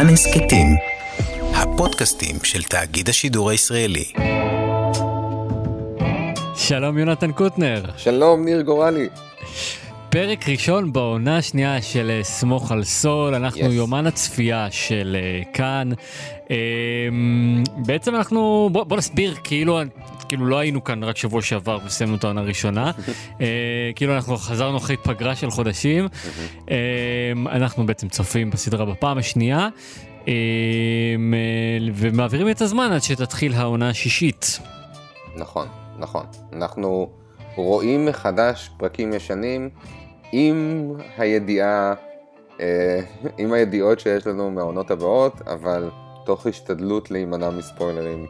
כאן הסכתים, הפודקאסטים של תאגיד השידור הישראלי. שלום יונתן קוטנר. שלום ניר גורלי. פרק ראשון בעונה השנייה של אה, סמוך על סול, אנחנו yes. יומן הצפייה של uh, כאן. Um, בעצם אנחנו, בוא, בוא נסביר, כאילו, כאילו לא היינו כאן רק שבוע שעבר וסיימנו את העונה הראשונה, uh, כאילו אנחנו חזרנו אחרי פגרה של חודשים, um, אנחנו בעצם צופים בסדרה בפעם השנייה. um, ומעבירים את הזמן עד שתתחיל העונה השישית. נכון, נכון. אנחנו רואים מחדש פרקים ישנים עם הידיעה, אה, עם הידיעות שיש לנו מהעונות הבאות, אבל תוך השתדלות להימנע מספוילרים.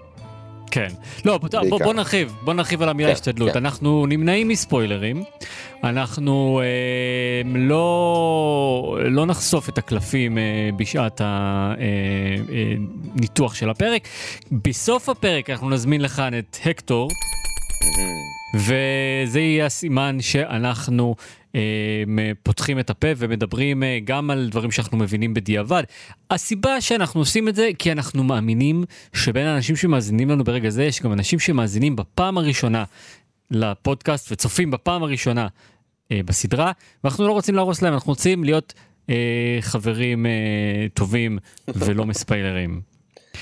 כן. לא, בוא, בוא נרחיב, בוא נרחיב על המילה כן, השתדלות. כן. אנחנו נמנעים מספוילרים, אנחנו אה, לא, לא נחשוף את הקלפים אה, בשעת הניתוח אה, אה, של הפרק. בסוף הפרק אנחנו נזמין לכאן את הקטור. וזה יהיה הסימן שאנחנו אה, פותחים את הפה ומדברים אה, גם על דברים שאנחנו מבינים בדיעבד. הסיבה שאנחנו עושים את זה, כי אנחנו מאמינים שבין האנשים שמאזינים לנו ברגע זה, יש גם אנשים שמאזינים בפעם הראשונה לפודקאסט וצופים בפעם הראשונה אה, בסדרה, ואנחנו לא רוצים להרוס להם, אנחנו רוצים להיות אה, חברים אה, טובים ולא מספיילרים.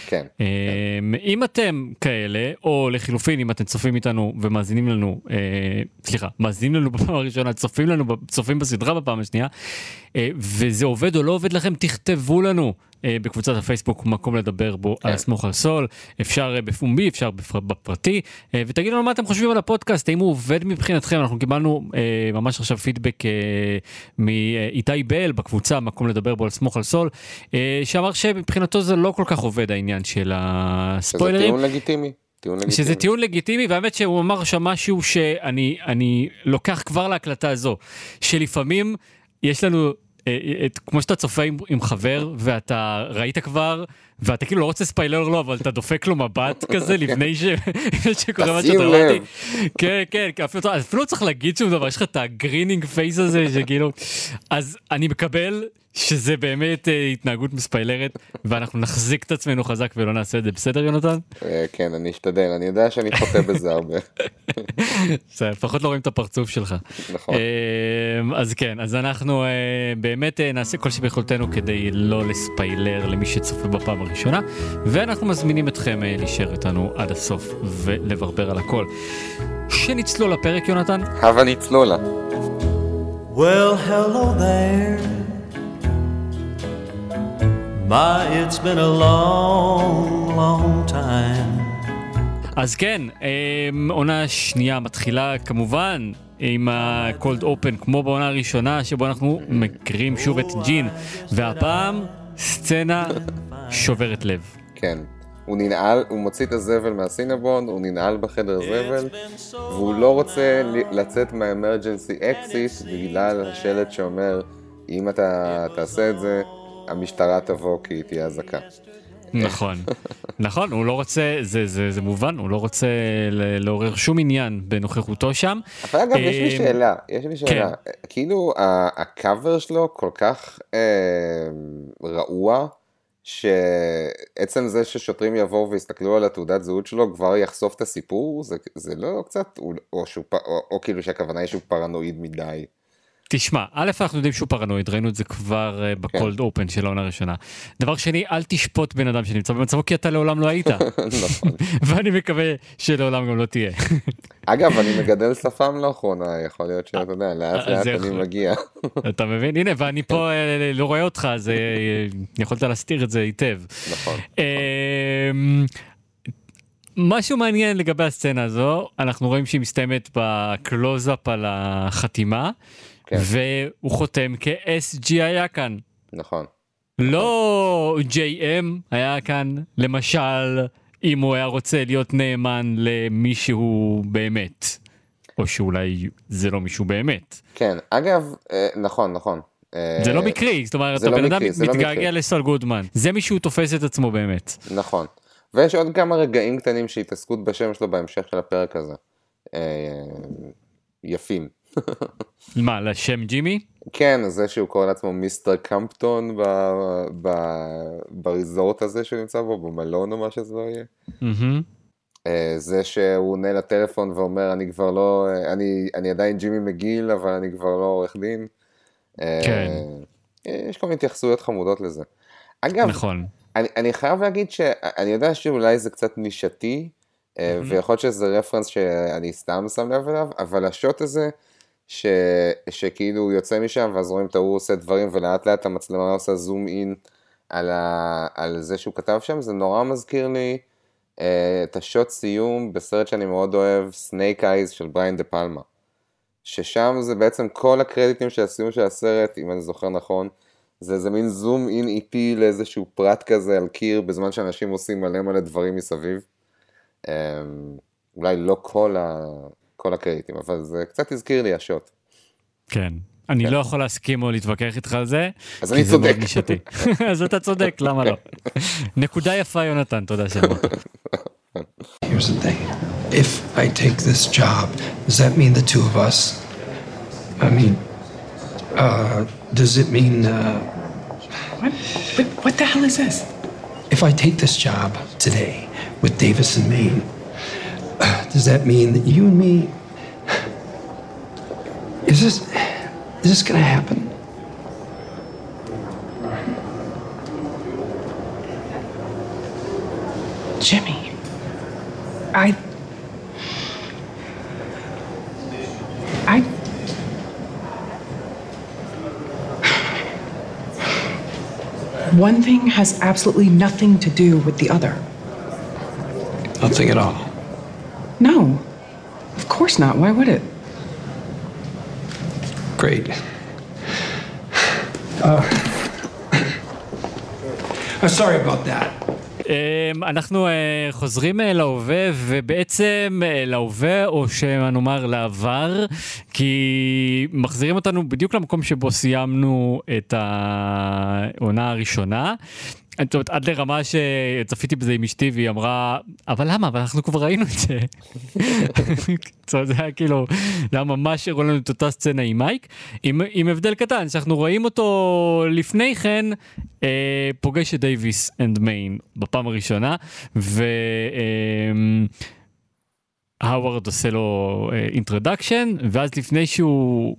כן. אמ, אם אתם כאלה, או לחילופין, אם אתם צופים איתנו ומאזינים לנו, אה, סליחה, מאזינים לנו בפעם הראשונה, צופים לנו, צופים בסדרה בפעם השנייה, אה, וזה עובד או לא עובד לכם, תכתבו לנו. אה, בקבוצת הפייסבוק מקום לדבר בו כן. על סמוך על סול אפשר אה, בפומבי אפשר בפרטי אה, ותגידו לנו מה אתם חושבים על הפודקאסט האם הוא עובד מבחינתכם אנחנו קיבלנו ממש עכשיו פידבק מאיתי בל בקבוצה מקום לדבר בו על סמוך על סול שאמר שמבחינתו זה לא כל כך עובד העניין של הספוילרים. שזה טיעון לגיטימי. טיעון לגיטימי. שזה טיעון לגיטימי והאמת שהוא אמר שם משהו שאני אני לוקח כבר להקלטה הזו שלפעמים יש לנו את, כמו שאתה צופה עם, עם חבר ואתה ראית כבר ואתה כאילו לא רוצה ספיילר לו אבל אתה דופק לו מבט כזה לפני ש... שקורה מה שאתה רואה. כן כן אפילו, אפילו לא צריך להגיד שום דבר יש לך את ה grinning face הזה שכאילו אז אני מקבל שזה באמת uh, התנהגות מספיילרת ואנחנו נחזיק את עצמנו חזק ולא נעשה את זה בסדר יונתן? אה, כן אני אשתדל אני יודע שאני חוטא בזה הרבה. לפחות לא רואים את הפרצוף שלך. נכון. אה, אז כן אז אנחנו באמת נעשה כל שביכולתנו כדי לא לספיילר למי שצופה בפעם הראשונה ואנחנו מזמינים אתכם להישאר איתנו עד הסוף ולברבר על הכל. שנצלול לפרק יונתן? הבה נצלולה. Well, hello there. My, it's been a long, long time. אז כן, אמ, עונה שנייה מתחילה כמובן עם ה-cold open כמו בעונה הראשונה שבו אנחנו מכירים שוב את ג'ין והפעם סצנה שוברת לב. כן, הוא ננעל, הוא מוציא את הזבל מהסינבון, הוא ננעל בחדר זבל והוא לא רוצה לצאת מהאמרג'נסי אקסיט בגלל השלט שאומר אם אתה תעשה את זה המשטרה תבוא כי היא תהיה אזעקה. נכון, נכון, הוא לא רוצה, זה, זה, זה מובן, הוא לא רוצה לעורר שום עניין בנוכחותו שם. אבל אגב, יש לי אה, שאלה, יש לי שאלה, כן. כאילו הקאבר שלו כל כך אה, רעוע, שעצם זה ששוטרים יבואו ויסתכלו על התעודת זהות שלו כבר יחשוף את הסיפור, זה, זה לא קצת, או, או, או, או כאילו שהכוונה היא שהוא פרנואיד מדי. תשמע, א' אנחנו יודעים שהוא פרנואיד, ראינו את זה כבר uh, בקולד אופן של העונה הראשונה. דבר שני, אל תשפוט בן אדם שנמצא במצבו כי אתה לעולם לא היית. נכון. ואני מקווה שלעולם גם לא תהיה. אגב, אני מגדל שפם לאחרונה, יכול להיות שאתה יודע, לאט לאט אני מגיע. אתה מבין? הנה, ואני פה אה, לא רואה אותך, אז אה, יכולת להסתיר את זה היטב. נכון. אמ, משהו מעניין לגבי הסצנה הזו, אנחנו רואים שהיא מסתיימת בקלוזאפ על החתימה. כן. והוא חותם כ-SG היה כאן. נכון. לא JM היה כאן, למשל, אם הוא היה רוצה להיות נאמן למישהו באמת. או שאולי זה לא מישהו באמת. כן, אגב, אה, נכון, נכון. אה, זה לא מקרי, זאת אומרת, הבן לא אדם לא מתגעגע לסול גודמן, זה מישהו תופס את עצמו באמת. נכון. ויש עוד כמה רגעים קטנים של התעסקות בשם שלו בהמשך של הפרק הזה. אה, יפים. מה, לשם ג'ימי? כן, זה שהוא קורא לעצמו מיסטר קמפטון ב- ב- בריזורט הזה שהוא נמצא בו, במלון או מה שזה לא יהיה. אה, זה שהוא עונה לטלפון ואומר אני כבר לא, אני, אני עדיין ג'ימי מגיל אבל אני כבר לא עורך דין. אה, כן. יש כל מיני התייחסויות חמודות לזה. אגב, נכון. אני, אני חייב להגיד שאני יודע שאולי זה קצת נישתי, אה, ויכול להיות שזה רפרנס שאני סתם שם לב אליו, אבל השוט הזה, ש, שכאילו הוא יוצא משם ואז רואים את ההוא עושה דברים ולאט לאט המצלמה עושה zoom in על, ה, על זה שהוא כתב שם, זה נורא מזכיר לי אה, את השוט סיום בסרט שאני מאוד אוהב, Snake Eyes של בריאן דה פלמה. ששם זה בעצם כל הקרדיטים של הסיום של הסרט, אם אני זוכר נכון, זה איזה מין zoom in איטי לאיזשהו פרט כזה על קיר בזמן שאנשים עושים מלא מלא דברים מסביב. אמ, אולי לא כל, ה... כל הקרדיטים, אבל זה קצת הזכיר לי השוט. כן. אני לא יכול להסכים או להתווכח איתך על זה. אז אני צודק. אז אתה צודק, למה לא? נקודה יפה יונתן, תודה שאמרת. Here's the thing. If I take this job, does that mean the two of us? I mean, uh, does it mean, uh, What? What, what the hell is this? if I take this job today with Davis and Maine, uh, does that mean that you and me, is this, is this gonna happen? Jimmy. I. I. One thing has absolutely nothing to do with the other. Nothing at all. No. Of course not. Why would it? Great. Uh, I'm sorry about that. אמ, אנחנו אה, חוזרים אה, להווה ובעצם אה, להווה או שנאמר לעבר כי מחזירים אותנו בדיוק למקום שבו סיימנו את העונה הראשונה. זאת אומרת, עד לרמה שצפיתי בזה עם אשתי והיא אמרה אבל למה אבל אנחנו כבר ראינו את זה. זאת אומרת, זה היה כאילו זה היה ממש הראו לנו את אותה סצנה עם מייק עם, עם הבדל קטן שאנחנו רואים אותו לפני כן אה, פוגש את Davis and Main בפעם הראשונה והאווארד עושה לו introduction ואז לפני שהוא.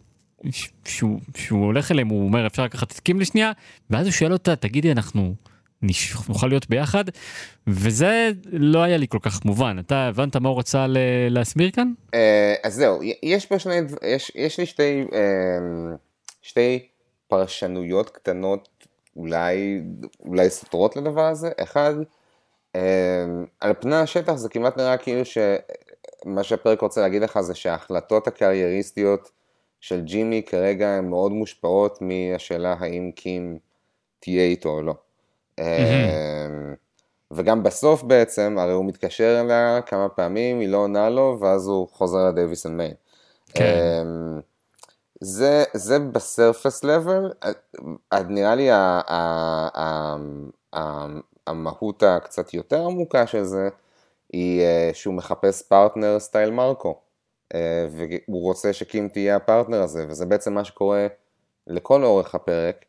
שהוא, שהוא הולך אליהם הוא אומר אפשר לקחת את קים לשנייה ואז הוא שואל אותה תגידי אנחנו נוכל להיות ביחד וזה לא היה לי כל כך מובן אתה הבנת מה הוא רצה להסביר כאן? אה, אז זהו, יש פה שני, יש, יש לי שתי, אה, שתי פרשנויות קטנות, אולי, אולי סותרות לדבר הזה. אחד, אה, על פני השטח זה כמעט נראה כאילו שמה שהפרק רוצה להגיד לך זה שההחלטות הקרייריסטיות של ג'ימי כרגע הן מאוד מושפעות מהשאלה האם קים תהיה איתו או לא. אה, וגם בסוף בעצם, הרי הוא מתקשר אליה כמה פעמים, היא לא עונה לו, ואז הוא חוזר ל Davis and Main. כן. אמ, זה, זה ב surface level, נראה לי ה- ה- ה- ה- המהות הקצת יותר עמוקה של זה, היא אה, שהוא מחפש partner style מרקו. אה, והוא רוצה שקים תהיה הפרטנר הזה, וזה בעצם מה שקורה לכל אורך הפרק.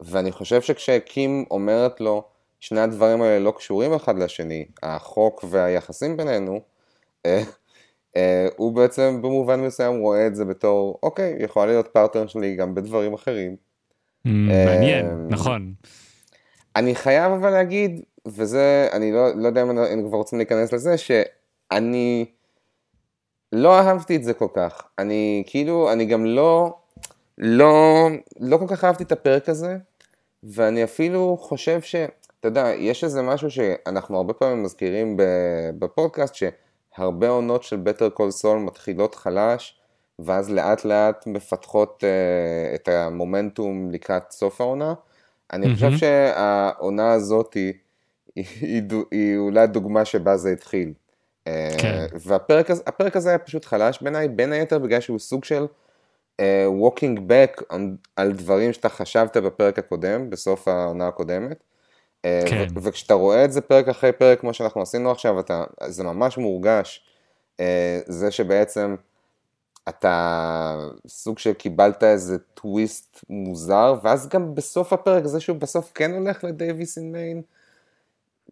אמ, ואני חושב שכשקים אומרת לו, שני הדברים האלה לא קשורים אחד לשני, החוק והיחסים בינינו, אה, אה, הוא בעצם במובן מסוים רואה את זה בתור, אוקיי, יכולה להיות פרטנר שלי גם בדברים אחרים. מעניין נכון אני חייב אבל להגיד, וזה, אני לא, לא יודע אם אני כבר רוצים להיכנס לזה, שאני לא אהבתי את זה כל כך. אני כאילו, אני גם לא, לא, לא כל כך אהבתי את הפרק הזה, ואני אפילו חושב ש, אתה יודע, יש איזה משהו שאנחנו הרבה פעמים מזכירים בפודקאסט, שהרבה עונות של Better Call Saul מתחילות חלש, ואז לאט לאט מפתחות uh, את המומנטום לקראת סוף העונה. אני חושב שהעונה הזאת היא, היא, היא, היא אולי הדוגמה שבה זה התחיל. אה, כן. והפרק הזה, היה פשוט חלש בעיניי, בין היתר בגלל שהוא סוג של walking back on, על דברים שאתה חשבת בפרק הקודם, בסוף העונה הקודמת. אה, כן. ו- וכשאתה רואה את זה פרק אחרי פרק כמו שאנחנו עשינו עכשיו, אתה, זה ממש מורגש. אה, זה שבעצם אתה סוג של קיבלת איזה טוויסט מוזר, ואז גם בסוף הפרק, זה שהוא בסוף כן הולך לדייוויס אין מיין,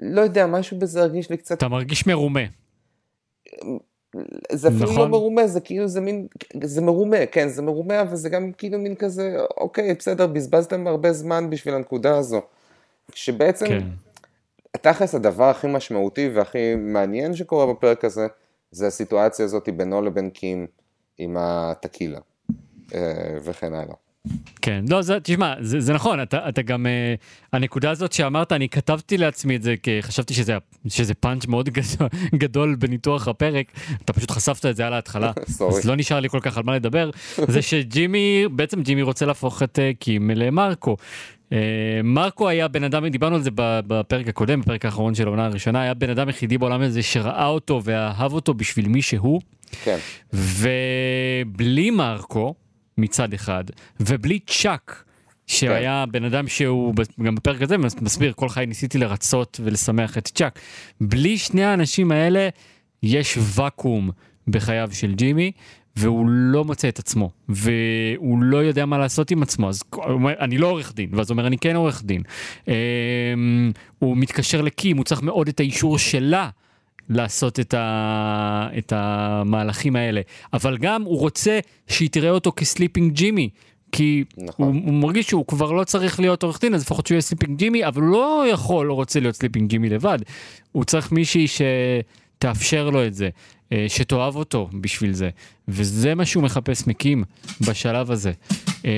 לא יודע, משהו בזה הרגיש לי קצת, אתה מרגיש מרומה. זה אפילו נכון. לא מרומה, זה כאילו, זה מין, זה מרומה, כן, זה מרומה, אבל זה גם כאילו מין כזה, אוקיי, בסדר, בזבזתם הרבה זמן בשביל הנקודה הזו. שבעצם, כן. תכלס הדבר הכי משמעותי והכי מעניין שקורה בפרק הזה, זה הסיטואציה הזאת בינו לבין קים עם הטקילה, אה, וכן הלאה. כן, לא, זה, תשמע, זה, זה נכון, אתה, אתה גם, uh, הנקודה הזאת שאמרת, אני כתבתי לעצמי את זה, כי חשבתי שזה, שזה פאנץ' מאוד גדול, גדול בניתוח הפרק, אתה פשוט חשפת את זה על ההתחלה. אז לא נשאר לי כל כך על מה לדבר, זה שג'ימי, בעצם ג'ימי רוצה להפוך את uh, קים למרקו. Uh, מרקו היה בן אדם, דיברנו על זה בפרק הקודם, בפרק האחרון של העונה הראשונה, היה בן אדם יחידי בעולם הזה שראה אותו ואהב אותו בשביל מי שהוא. כן, ובלי מרקו מצד אחד, ובלי צ'אק, שהיה בן אדם שהוא, גם בפרק הזה מס- מסביר, כל חיי ניסיתי לרצות ולשמח את צ'אק. בלי שני האנשים האלה, יש ואקום בחייו של ג'ימי. והוא לא מוצא את עצמו, והוא לא יודע מה לעשות עם עצמו, אז הוא אומר, אני לא עורך דין, ואז הוא אומר, אני כן עורך דין. אמ, הוא מתקשר לקים, הוא צריך מאוד את האישור שלה לעשות את, ה... את המהלכים האלה, אבל גם הוא רוצה שהיא תראה אותו כ Slippin' Jimmy. כי נכון. הוא, הוא מרגיש שהוא כבר לא צריך להיות עורך דין, אז לפחות שהוא יהיה Slippin' Jimmy, אבל הוא לא יכול, לא רוצה להיות Slippin' Jimmy לבד. הוא צריך מישהי שתאפשר לו את זה, אה, שתאהב אותו בשביל זה. וזה מה שהוא מחפש מקים בשלב הזה. אה,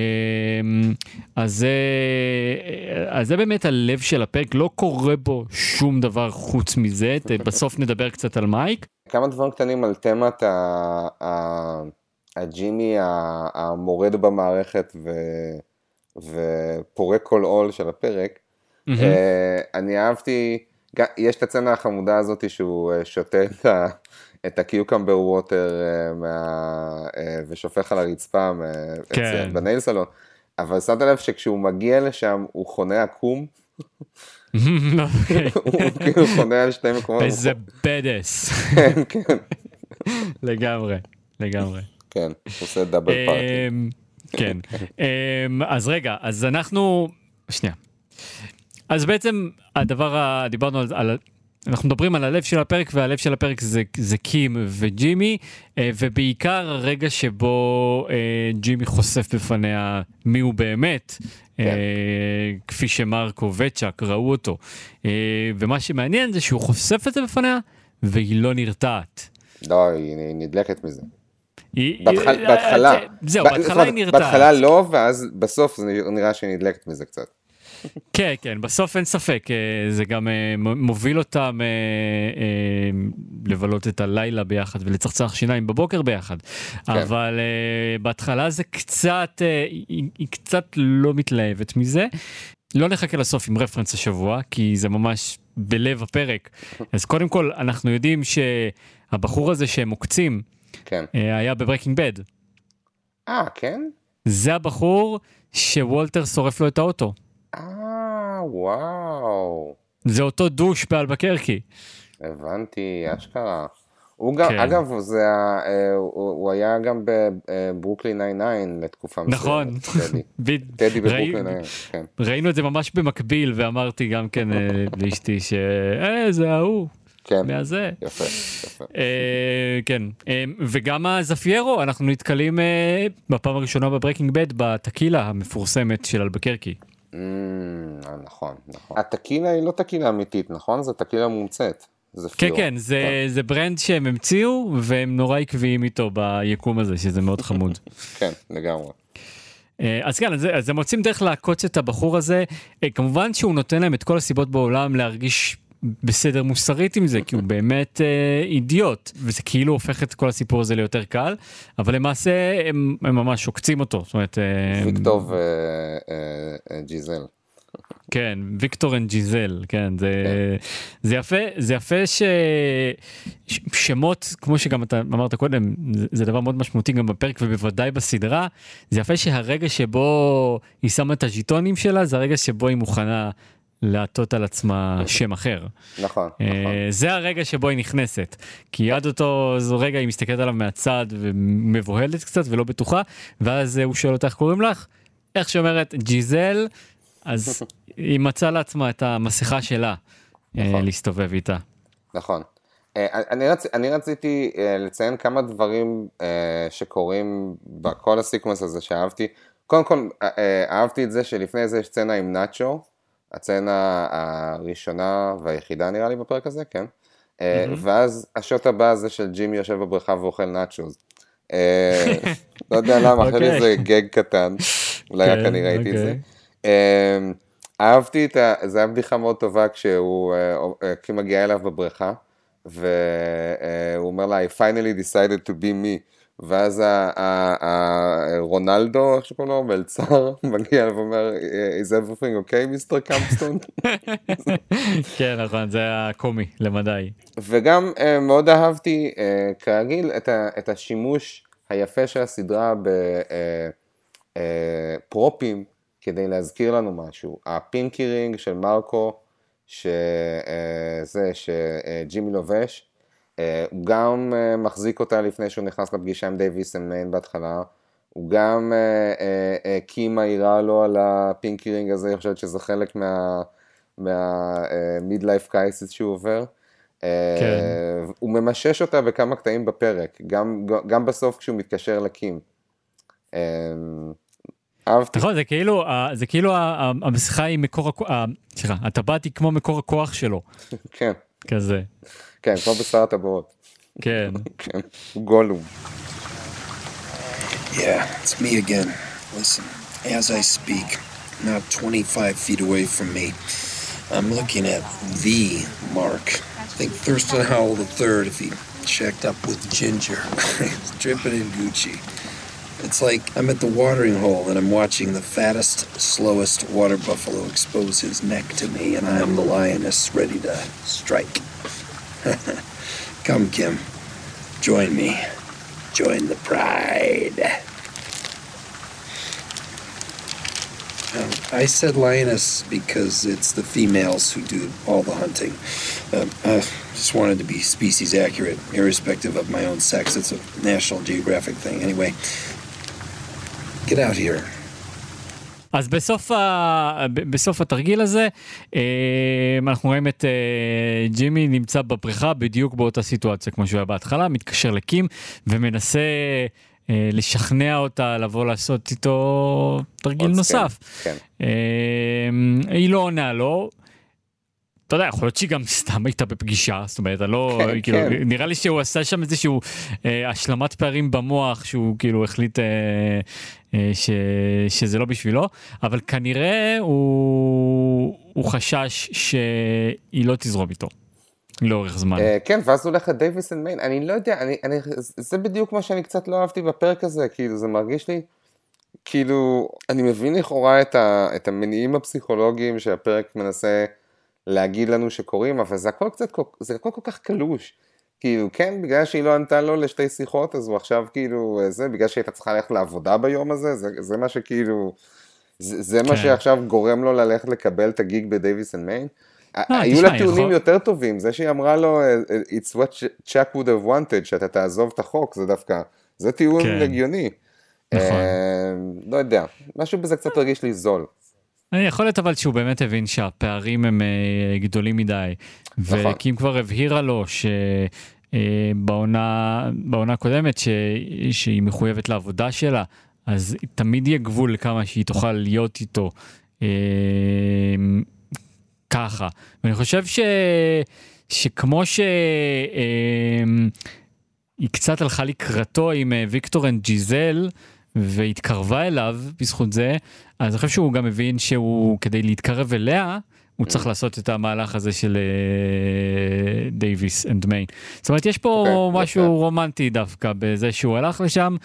אז זה, אז זה באמת הלב של הפרק, לא קורה בו שום דבר חוץ מזה. בסוף נדבר קצת על מייק. כמה דברים קטנים על תמת הג'ימי המורד במערכת ו- ופורק כל עול של הפרק. אה, אני אהבתי, יש את הצצנה החמודה הזאת שהוא אה, שותה את ה... את הקיוקמבר ווטר אה, מה... אה, ושופך על הרצפה מה- כן. בנייל סלון, אבל שמת לב שכשהוא מגיע לשם הוא חונה עקום, אוקיי. הוא כאילו חונה על שני מקומות, איזה בדס. כן, כן, לגמרי, לגמרי. כן, הוא עושה דאבל פארטי. כן. אז רגע, אז אנחנו... שנייה. אז בעצם הדבר, דיברנו על... אנחנו מדברים על הלב של הפרק, והלב של הפרק זה, זה קים וג'ימי, אה, ובעיקר הרגע שבו אה, ג'ימי חושף בפניה מי הוא באמת, אה, כפי שמרקו וצ'אק ראו אותו. ומה שמעניין זה שהוא חושף את זה בפניה, והיא לא נרתעת. לא, היא נדלקת מזה. היא- בהתחלה. זהו, בהתחלה היא נרתעת. בהתחלה לא, ואז בסוף נראה שהיא נדלקת מזה קצת. כן, כן, בסוף אין ספק, אה, זה גם אה, מוביל אותם אה, לבלות את הלילה ביחד ולצחצח שיניים בבוקר ביחד. אבל אה, בהתחלה זה קצת, היא, קצת לא מתלהבת מזה. לא נחכה לסוף עם רפרנס השבוע, כי זה ממש בלב הפרק. אז קודם כל, אנחנו יודעים שהבחור הזה שהם עוקצים, כן. היה בברקינג בד. אה, כן? זה הבחור שוולטר שורף לו את האוטו. אה, וואו. זה אותו דוש באלבקרקי. הבנתי, אשכרה. הוא גם, כן. אגב, זה, אה, הוא, הוא היה גם בברוקלין 99 לתקופה מסוימת. נכון. טדי. טדי בברוקלין 99, כן. ראינו את זה ממש במקביל ואמרתי גם כן אה, לאשתי ש... אה, זה ההוא, כן, מהזה. יפה, יפה. אה, כן, אה, וגם הזפיירו, אנחנו נתקלים אה, בפעם הראשונה בברקינג בד בטקילה המפורסמת של אלבקרקי. Mm, נכון, נכון. הטקילה היא לא טקילה אמיתית, נכון? זו טקילה מומצאת. זה כן, פיור. כן, זה, זה ברנד שהם המציאו והם נורא עקביים איתו ביקום הזה, שזה מאוד חמוד. כן, לגמרי. אה, אז כן, אז, אז הם מוצאים דרך לעקוץ את הבחור הזה. אה, כמובן שהוא נותן להם את כל הסיבות בעולם להרגיש בסדר מוסרית עם זה, כי הוא באמת אה, אידיוט, וזה כאילו הופך את כל הסיפור הזה ליותר קל, אבל למעשה הם, הם ממש עוקצים אותו. זאת אומרת, אה, ויקטור וג'יזל. כן, ויקטור and ג'יזל, כן, זה, זה יפה, זה יפה ש... ש- שמות, כמו שגם אתה אמרת קודם, זה, זה דבר מאוד משמעותי גם בפרק ובוודאי בסדרה, זה יפה שהרגע שבו היא שמה את הז'יטונים שלה, זה הרגע שבו היא מוכנה לעטות על עצמה שם אחר. נכון, אה, נכון. זה הרגע שבו היא נכנסת, כי עד אותו רגע היא מסתכלת עליו מהצד ומבוהלת קצת ולא בטוחה, ואז אה, הוא שואל אותה איך קוראים לך, איך שאומרת ג'יזל, אז היא מצאה לעצמה את המסכה שלה אה, נכון. להסתובב איתה. נכון. אני, רצ, אני רציתי לציין כמה דברים שקורים בכל הסיקוונס הזה שאהבתי. קודם כל, אה, אה, אהבתי את זה שלפני זה יש סצנה עם נאצ'ו, הסצנה הראשונה והיחידה נראה לי בפרק הזה, כן? אה, ואז השוט הבא זה של ג'ימי יושב בבריכה ואוכל נאצ'וז. אה, לא יודע למה, אחרי אוקיי. איזה גג קטן, אולי רק כן, אני ראיתי את זה. אוקיי. אה, אהבתי את ה... זו הייתה בדיחה מאוד טובה כשהוא, כשהיא מגיעה אליו בבריכה, והוא אומר לה, I finally decided to be me. ואז רונלדו, איך שקוראים לו, מלצר, מגיע ואומר, is everything okay, מיסטר קמפסטון? כן נכון זה היה קומי למדי. וגם אה, מאוד אהבתי, אה, כרגיל, את, השימוש היפה של הסדרה ב props כדי להזכיר לנו משהו. ה pinky ring של מרקו, שזה שג'ימי לובש, אה, הוא גם אה, מחזיק אותה לפני שהוא נכנס לפגישה עם Davis Main בהתחלה. הוא גם, אה, אה, אה, קים מעירה לו על ה pinky ring הזה, אני חושבת שזה חלק מה... life crisis שהוא עובר. כן. אה, הוא ממשש אותה בכמה קטעים בפרק, גם, גם בסוף כשהוא מתקשר לקים. אה, אהבתי, נכון זה כאילו זה כאילו ה- ה- המסכה היא מקור הכוח, סליחה הטבעת היא כמו מקור הכוח שלו כן, כזה. כן, כמו בשר הטבעות, כן. כן, הוא גולום. Yeah, it's me again. Listen, as I speak, not 25 feet away from me, I'm looking at the mark. Think Thurston Howell III if he checked up with Ginger. He's dripping in Gucci. It's like I'm at the watering hole and I'm watching the fattest, slowest water buffalo expose his neck to me, and I'm the lioness ready to strike. Come, Kim. Join me. Join the pride. Um, I said lioness because it's the females who do all the hunting. Um, I just wanted to be species accurate, irrespective of my own sex. It's a National Geographic thing. Anyway, get out here. אז בסוף, ה... בסוף התרגיל הזה אה, אנחנו רואים את אה, ג'ימי נמצא בבריכה בדיוק באותה סיטואציה כמו שהוא היה בהתחלה, מתקשר לקים ומנסה אה, לשכנע אותה לבוא לעשות איתו תרגיל נוסף. כן, היא לא עונה לו. אתה יודע, יכול להיות שהיא גם סתם הייתה בפגישה, זאת אומרת, אני לא, כן, כאילו, כן. נראה לי שהוא עשה שם איזשהו אה, השלמת פערים במוח, שהוא כאילו החליט אה, אה, ש, שזה לא בשבילו, אבל כנראה הוא, הוא חשש שהיא לא תזרום איתו לאורך זמן. אה, כן, ואז הולך ל Davis and Main, אני לא יודע, אני, אני, זה בדיוק מה שאני קצת לא אהבתי בפרק הזה, כאילו זה מרגיש לי, כאילו, אני מבין לכאורה את, ה, את המניעים הפסיכולוגיים שהפרק מנסה להגיד לנו שקורים, אבל זה הכל קצת, זה הכל כל כך קלוש. כאילו, כן, בגלל שהיא לא ענתה לו לשתי שיחות, אז הוא עכשיו כאילו, אה, זה, בגלל שהיא הייתה צריכה ללכת לעבודה ביום הזה, זה, זה מה שכאילו, זה, זה מה כן. שעכשיו גורם לו ללכת לקבל את ה gig ב Davis and Main. היו תשמע, לה טיעונים יכול- יותר טובים, זה שהיא אמרה לו, it's what Chuck would have wanted, שאתה תעזוב את החוק, זה דווקא, זה טיעון כן. הגיוני. נכון. אה, לא יודע, משהו בזה קצת הרגיש לי זול. אני יכול להיות אבל שהוא באמת הבין שהפערים הם אה, גדולים מדי. נכון. וקים כבר הבהירה לו שבעונה בעונה הקודמת ש, שהיא מחויבת לעבודה שלה, אז תמיד יהיה גבול לכמה שהיא תוכל להיות איתו אה, ככה. ואני חושב ש, שכמו ש... אה, היא קצת הלכה לקראתו עם אה, ויקטור and ג'יזל והתקרבה אליו בזכות זה, אז אני חושב שהוא גם מבין שהוא, כדי להתקרב אליה, הוא צריך לעשות את המהלך הזה של אה, Davis and Main. זאת אומרת, יש פה אוקיי, משהו יפה. רומנטי דווקא בזה שהוא הלך לשם,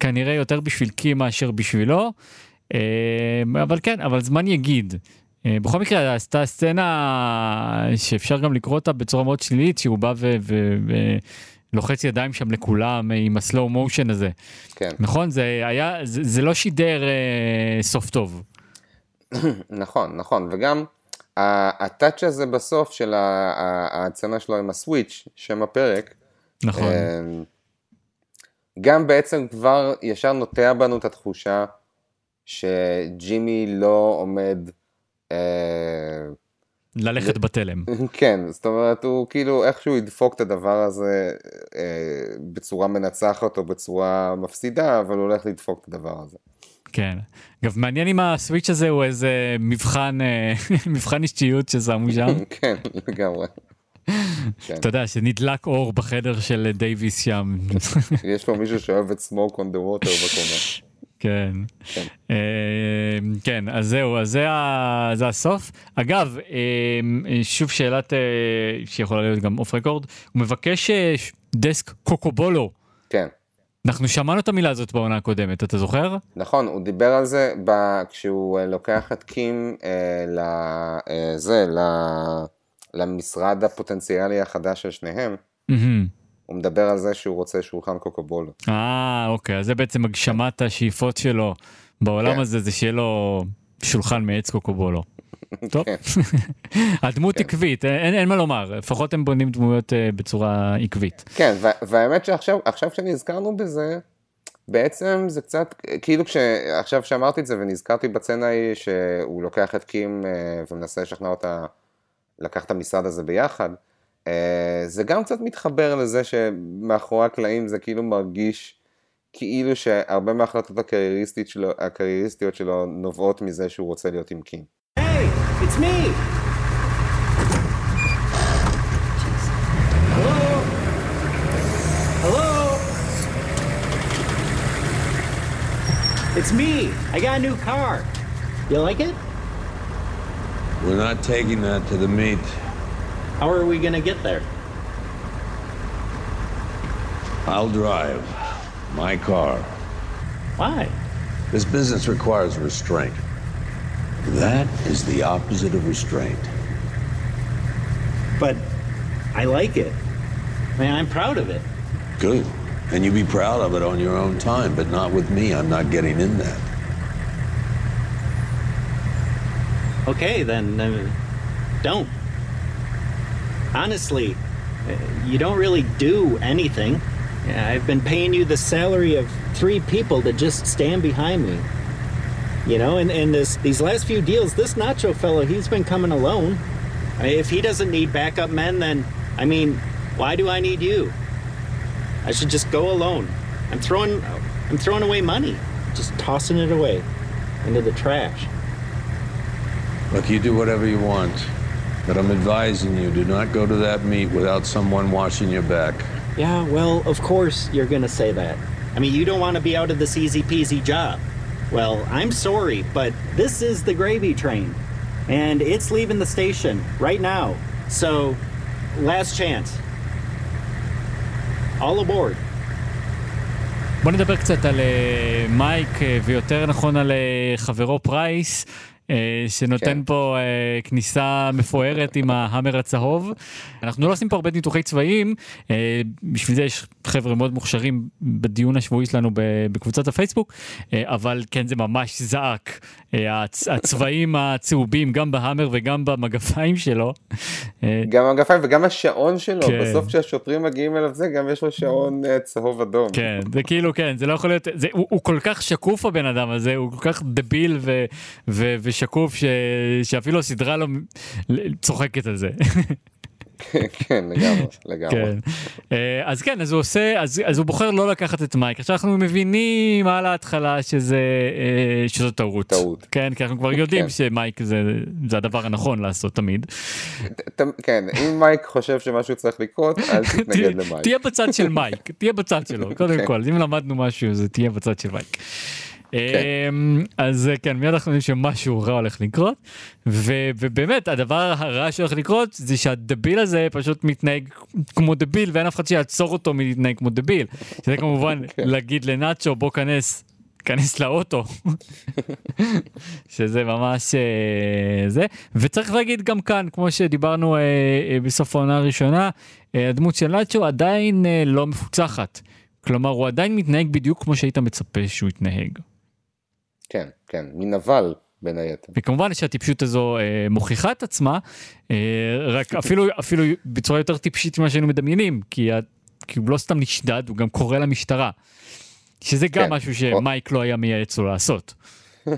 כנראה יותר בשביל קי מאשר בשבילו, אה, אבל כן, אבל זמן יגיד. אה, בכל מקרה, עשתה סצנה שאפשר גם לקרוא אותה בצורה מאוד שלילית, שהוא בא ו... ו- ו- לוחץ ידיים שם לכולם עם הסלואו מושן הזה. כן, נכון? זה היה, זה, זה לא שידר אה, סוף טוב. נכון, נכון, וגם הטאץ' הזה בסוף של ההצנה שלו עם הסוויץ', שם הפרק, נכון. אמ, גם בעצם כבר ישר נוטע בנו את התחושה שג'ימי לא עומד... אה, ללכת בתלם. כן, זאת אומרת, הוא כאילו איכשהו ידפוק את הדבר הזה אה, בצורה מנצחת או בצורה מפסידה, אבל הוא הולך לדפוק את הדבר הזה. כן. אגב, מעניין אם הסוויץ' הזה הוא איזה מבחן, אה, מבחן אישיות ששמו שם. כן, לגמרי. כן. אתה יודע, שנדלק אור בחדר של דייוויס שם. יש פה מישהו שאוהב את smoke on the water בקומה. כן. כן. אה, כן, אז זהו, אז זה, זה הסוף. אגב, אה, שוב שאלת אה, שיכולה להיות גם off record, הוא מבקש אה, desk cocobolo. כן. אנחנו שמענו את המילה הזאת בעונה הקודמת, אתה זוכר? נכון, הוא דיבר על זה ב... כשהוא אה, לוקח את קים אה, לזה, ל... למשרד הפוטנציאלי החדש של שניהם. מהמם. הוא מדבר על זה שהוא רוצה שולחן קוקובולו. אה, אוקיי, אז זה בעצם הגשמת השאיפות שלו בעולם כן. הזה, זה שיהיה לו שולחן מעץ קוקובולו. טוב, כן. הדמות כן. עקבית, אין, אין מה לומר, לפחות הם בונים דמויות אה, בצורה עקבית. כן, וה- והאמת שעכשיו עכשיו שנזכרנו בזה, בעצם זה קצת, כאילו כשעכשיו שאמרתי את זה ונזכרתי בצנה ההיא שהוא לוקח את קים אה, ומנסה לשכנע אותה לקחת את המשרד הזה ביחד, אה, זה גם קצת מתחבר לזה שמאחורי הקלעים זה כאילו מרגיש כאילו שהרבה מההחלטות הקרייריסטיות שלו, הקרייריסטיות שלו נובעות מזה שהוא רוצה להיות עם קים. Hey, it's me. Hello? Hello? It's me. I got a new car. You like it? We're not taking that to the meet. How are we gonna get there? I'll drive. My car. Why? This business requires restraint. That is the opposite of restraint. But I like it. I mean, I'm proud of it. Good. And you be proud of it on your own time, but not with me. I'm not getting in that. Okay, then uh, don't. Honestly, uh, you don't really do anything. I've been paying you the salary of three people to just stand behind me. You know, and, and this these last few deals, this Nacho fellow, he's been coming alone. I mean, if he doesn't need backup men, then I mean, why do I need you? I should just go alone. I'm throwing I'm throwing away money, just tossing it away into the trash. Look, you do whatever you want, but I'm advising you do not go to that meet without someone watching your back. Yeah, well, of course you're gonna say that. I mean, you don't want to be out of this easy peasy job. Well, I'm sorry, but this is the gravy train, and it's leaving the station right now. So, last chance. All aboard. בוא נדבר קצת על אה, מייק, אה, ויותר נכון על אה, חברו פרייס, אה, שנותן כן. פה אה, כניסה מפוארת עם ההאמר הצהוב. אנחנו לא עושים פה הרבה ניתוחי צבעים, אה, בשביל זה יש חבר'ה מאוד מוכשרים בדיון השבועי שלנו בקבוצת הפייסבוק, אה, אבל כן זה ממש זעק, אה, הצ- הצבעים הצהובים גם בהאמר וגם במגפיים שלו. אה, גם המגפיים וגם השעון שלו, כן. בסוף כשהשוטרים מגיעים אליו זה, גם יש לו שעון אה, צהוב אדום. כן, זה כאילו כן, זה לא יכול להיות, זה, הוא, הוא כל כך שקוף הבן אדם הזה, הוא כל כך דביל ו, ו, ושקוף ש, שאפילו הסדרה לא צוחקת על זה. כן, לגמרי, לגמרי. כן. אה, אז כן, אז הוא עושה, אז, אז הוא בוחר לא לקחת את מייק. עכשיו אנחנו מבינים על ההתחלה שזה, אה, שזו טעות. טעות. כן, כי אנחנו כבר יודעים כן. שמייק זה, זה הדבר הנכון לעשות תמיד. ת- כן, אם מייק חושב שמשהו צריך לקרות, אל תתנגד למייק. תהיה בצד של מייק, תהיה בצד שלו, קודם כל, אם למדנו משהו זה תהיה בצד של מייק. אמ, אז אה, כן, מיד אנחנו יודעים שמשהו רע הולך לקרות, ובאמת הדבר הרע שהולך לקרות זה שהדביל הזה פשוט מתנהג כמו דביל ואין אף אחד שיעצור אותו מלהתנהג כמו דביל. שזה כמובן להגיד לנאצ'ו בוא כנס. כנס לאוטו שזה ממש אה, זה וצריך להגיד גם כאן כמו שדיברנו אה, אה, בסוף העונה הראשונה הדמות של נאצ'ו עדיין לא מפוצחת כלומר הוא עדיין מתנהג בדיוק כמו שהיית מצפה שהוא יתנהג. כן, כן, מנבל בין היתר. וכמובן שהטיפשות הזו אה, מוכיחה את עצמה, אה, רק אפילו, אפילו בצורה יותר טיפשית ממה שהיינו מדמיינים, כי, ה, כי הוא לא סתם נשדד, הוא גם קורא למשטרה. שזה גם כן. משהו שמייק לא היה מייעץ לו לעשות.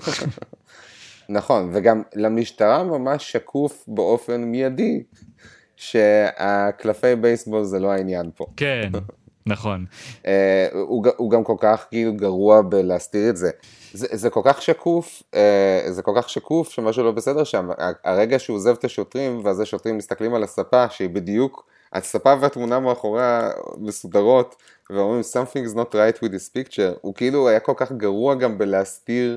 נכון, וגם למשטרה ממש שקוף באופן מיידי, שהקלפי בייסבול זה לא העניין פה. כן, נכון. אה, הוא, הוא גם כל כך כאילו גרוע בלהסתיר את זה. זה, זה כל כך שקוף, אה, זה כל כך שקוף שמשהו לא בסדר שם. הרגע שהוא עוזב את השוטרים, ואז השוטרים מסתכלים על הספה, שהיא בדיוק, הספה והתמונה מאחוריה מסודרות, ואומרים something is not right with this picture, הוא כאילו היה כל כך גרוע גם בלהסתיר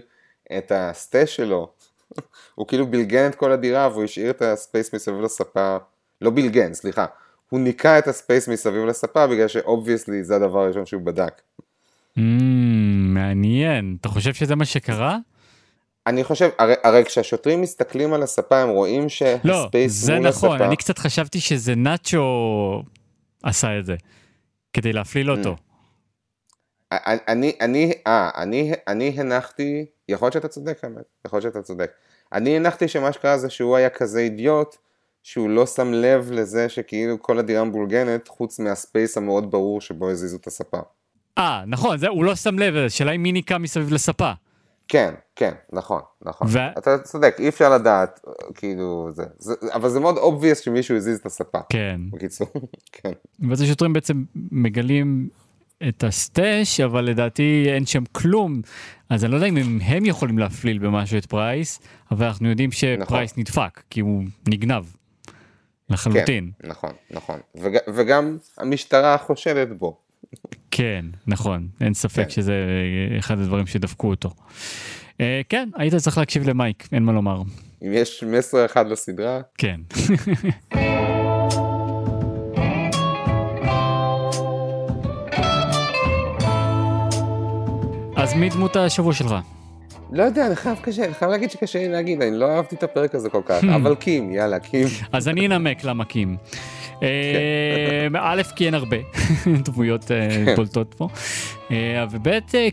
את ה stash שלו. הוא כאילו בלגן את כל הדירה והוא השאיר את ה space מסביב לספה, לא בלגן, סליחה. הוא ניקה את ה space מסביב לספה בגלל ש obviously זה הדבר הראשון שהוא בדק. Mm, מעניין. אתה חושב שזה מה שקרה? אני חושב, הרי, הרי כשהשוטרים מסתכלים על הספה הם רואים לא, שה space זה מול נכון, הספה. אני קצת חשבתי שזה נאצ'ו עשה את זה, כדי להפליל אותו. אני, אני, אני, אה, אני, אני הנחתי, יכול להיות שאתה צודק האמת, יכול להיות שאתה צודק. אני הנחתי שמה שקרה זה שהוא היה כזה אידיוט, שהוא לא שם לב לזה שכאילו כל הדירה מבולגנת, חוץ מהספייס המאוד ברור שבו הזיזו את הספה. אה, נכון, זה, הוא לא שם לב, השאלה היא מי ניקה מסביב לספה. כן, כן, נכון, נכון. ו- אתה צודק, אי אפשר לדעת, כאילו, זה, זה, אבל זה מאוד obvious שמישהו הזיז את הספה. כן. בקיצור, כן. ואז השוטרים בעצם מגלים את ה stash, אבל לדעתי אין שם כלום, אז אני לא יודע אם הם יכולים להפליל במשהו את פרייס, אבל אנחנו יודעים שפרייס נכון. נדפק, כי הוא נגנב. לחלוטין. כן, נכון, נכון. וג, וגם המשטרה חושדת בו. כן, נכון, אין ספק כן. שזה אחד הדברים שדפקו אותו. אה, כן, היית צריך להקשיב למייק, אין מה לומר. אם יש מסר אחד לסדרה, כן. אז מי דמות השבוע שלך? לא יודע, אני חייב, קשה, אני חייב להגיד שקשה לי להגיד, אני לא אהבתי את הפרק הזה כל כך, אבל קים, יאללה, קים. אז אני אנמק למה קים. אה, א', כי אין הרבה דמויות אה, כן. בולטות פה, אה, וב',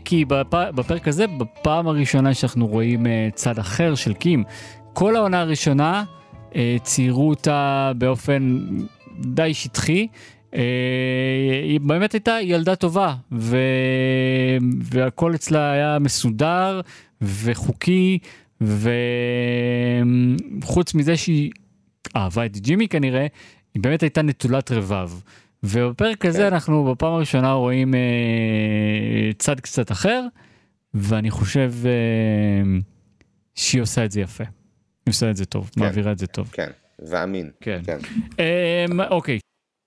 כי בפ- בפרק הזה, בפעם הראשונה שאנחנו רואים צד אחר של קים, כל העונה הראשונה ציירו אותה באופן די שטחי. היא באמת הייתה ילדה טובה, ו... והכל אצלה היה מסודר וחוקי, וחוץ מזה שהיא אהבה את ג'ימי כנראה, היא באמת הייתה נטולת רבב. ובפרק הזה כן. אנחנו בפעם הראשונה רואים אה, צד קצת אחר, ואני חושב אה, שהיא עושה את זה יפה. היא עושה את זה טוב, כן. מעבירה את זה טוב. כן, ואמין. כן. כן. אמ, אוקיי.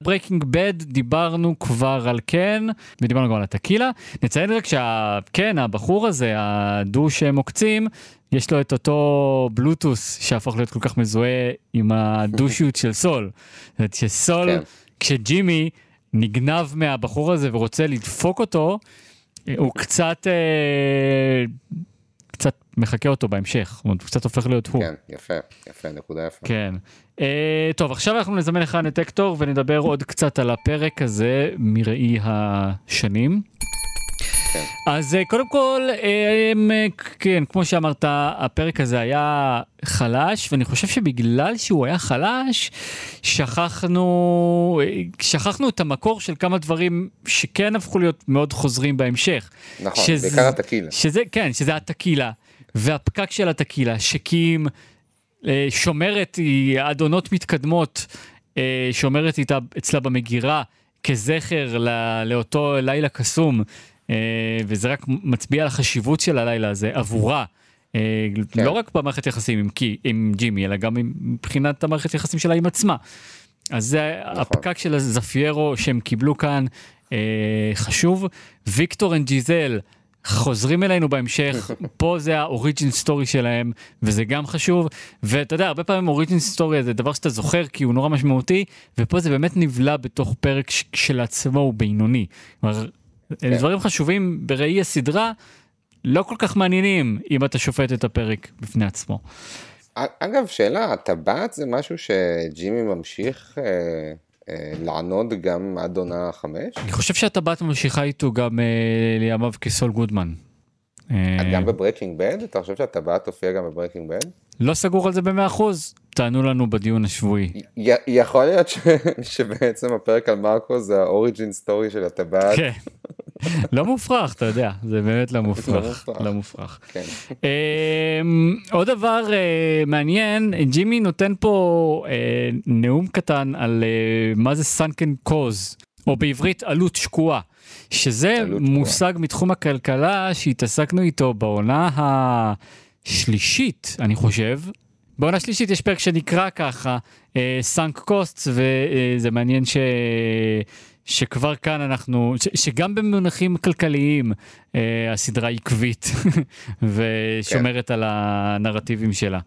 Breaking Bad דיברנו כבר על קן ודיברנו גם על הטקילה נציין רק שהקן הבחור הזה ה douche מוקצים יש לו את אותו בלוטוס שהפך להיות כל כך מזוהה עם הדושיות של סול. שסול כן. כשג'ימי נגנב מהבחור הזה ורוצה לדפוק אותו הוא קצת אה, קצת מחקה אותו בהמשך זאת אומרת, הוא קצת הופך להיות הוא. כן, יפה, יפה, נקודה יפה. כן. Uh, טוב, עכשיו אנחנו נזמן לך נטקטור ונדבר עוד קצת על הפרק הזה מראי השנים. כן. אז uh, קודם כל, uh, um, כן, כמו שאמרת, הפרק הזה היה חלש, ואני חושב שבגלל שהוא היה חלש, שכחנו, אה, שכחנו את המקור של כמה דברים שכן הפכו להיות מאוד חוזרים בהמשך. נכון, שזה- בעיקר הטקילה. שזה, כן, שזה הטקילה, והפקק של הטקילה, שקים אה, שומרת, היא אדונות מתקדמות, אה, שומרת איתה אצלה במגירה כזכר ל- לאותו לילה קסום, אה, וזה רק מצביע על החשיבות של הלילה הזה עבורה. אה, כן. לא רק במערכת יחסים עם, קי, עם ג'ימי, אלא גם מבחינת המערכת יחסים שלה עם עצמה. אז זה נכון. הפקק של ה Zafiro שהם קיבלו כאן אה, חשוב. ויקטור and ג'יזל חוזרים אלינו בהמשך, פה זה ה origin story שלהם, וזה גם חשוב. ואתה יודע, הרבה פעמים origin story זה דבר שאתה זוכר כי הוא נורא משמעותי, ופה זה באמת נבלע בתוך פרק ש- כשלעצמו הוא בינוני. כלומר, כן. דברים חשובים בראי הסדרה, לא כל כך מעניינים אם אתה שופט את הפרק בפני עצמו. אגב, שאלה, הטבעת זה משהו שג'ימי ממשיך אה, אה, לענוד גם עד עונה חמש? אני חושב שהטבעת ממשיכה איתו גם אה, לימיו כסול גודמן. אה, גם ב Breaking Bad? אתה חושב שהטבעת תופיע גם ב Breaking Bad? לא סגור על זה במאה אחוז, תענו לנו בדיון השבועי. י- יכול להיות ש... שבעצם הפרק על מרקו זה ה origin story של הטבעת. כן. לא מופרך, אתה יודע, זה באמת לא מופרך. מופרך. לא מופרך. כן. אמ, עוד דבר אה, מעניין, ג'ימי נותן פה אה, נאום קטן על אה, מה זה sunk cost, או בעברית עלות שקועה, שזה. מושג מתחום הכלכלה שהתעסקנו איתו בעונה השלישית, אני חושב. בעונה השלישית יש פרק שנקרא ככה, sunk cost, וזה מעניין ש... שכבר כאן אנחנו, ש, שגם במונחים כלכליים אה, הסדרה עקבית ושומרת על הנרטיבים שלה.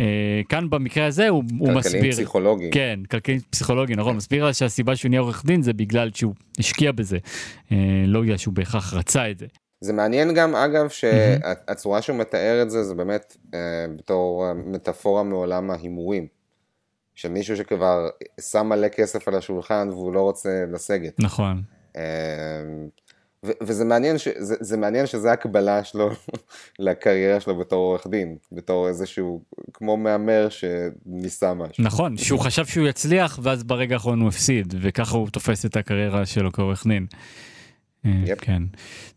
אה, כאן במקרה הזה הוא, הוא כלכליים מסביר, פסיכולוגיים. כן, כלכלי פסיכולוגי, נכון, מסביר לה שהסיבה שהוא נהיה עורך דין זה בגלל שהוא השקיע בזה, אה, לא בגלל שהוא בהכרח רצה את זה. זה מעניין גם, אגב, שהצורה שהוא מתאר את זה, זה באמת אה, בתור מטאפורה מעולם ההימורים. שמישהו שכבר שם מלא כסף על השולחן והוא לא רוצה לסגת. נכון. אה, ו- וזה מעניין, ש- זה, זה מעניין שזה הקבלה שלו לקריירה שלו בתור עורך דין, בתור איזשהו, כמו מהמר שניסה משהו. נכון, שהוא חשב שהוא יצליח ואז ברגע האחרון הוא הפסיד, וככה הוא תופס את הקריירה שלו כעורך דין. אה, יפ. כן.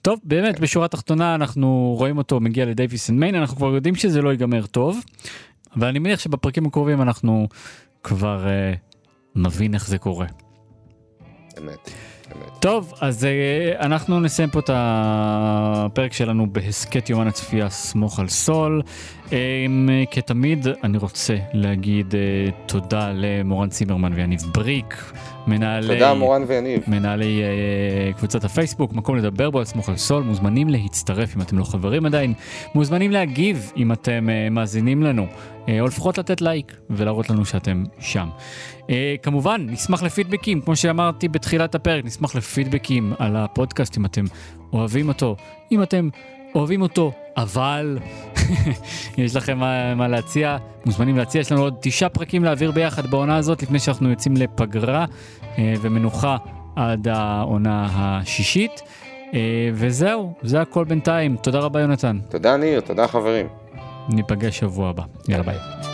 טוב, באמת, בשורה התחתונה אנחנו רואים אותו מגיע לדייוויסון מיין, אנחנו כבר יודעים שזה לא ייגמר טוב, אבל אני מניח שבפרקים הקרובים אנחנו כבר אה, נבין איך זה קורה. אמת, אמת. טוב, אז אה, אנחנו נסיים פה את הפרק שלנו בהסכת יומן הצפייה סמוך על סול. אה, כתמיד, אני רוצה להגיד אה, תודה למורן צימרמן ויניב בריק, מנהלי... תודה מורן ויניב. מנהלי uh, קבוצת הפייסבוק, מקום לדבר בו על סמוך על סול, מוזמנים להצטרף אם אתם לא חברים עדיין, מוזמנים להגיב אם אתם uh, מאזינים לנו, uh, או לפחות לתת לייק ולהראות לנו שאתם שם. Uh, כמובן, נשמח לפידבקים, כמו שאמרתי בתחילת הפרק, נשמח לפידבקים על הפודקאסט אם אתם אוהבים אותו, אם אתם אוהבים אותו, אבל יש לכם מה, מה להציע, מוזמנים להציע, יש לנו עוד תשעה פרקים להעביר ביחד בעונה הזאת לפני שאנחנו יוצאים לפגרה אה, ומנוחה עד העונה השישית. אה, וזהו, זה הכל בינתיים. תודה רבה יונתן. תודה ניר, תודה חברים. ניפגש שבוע הבא. יאללה ביי.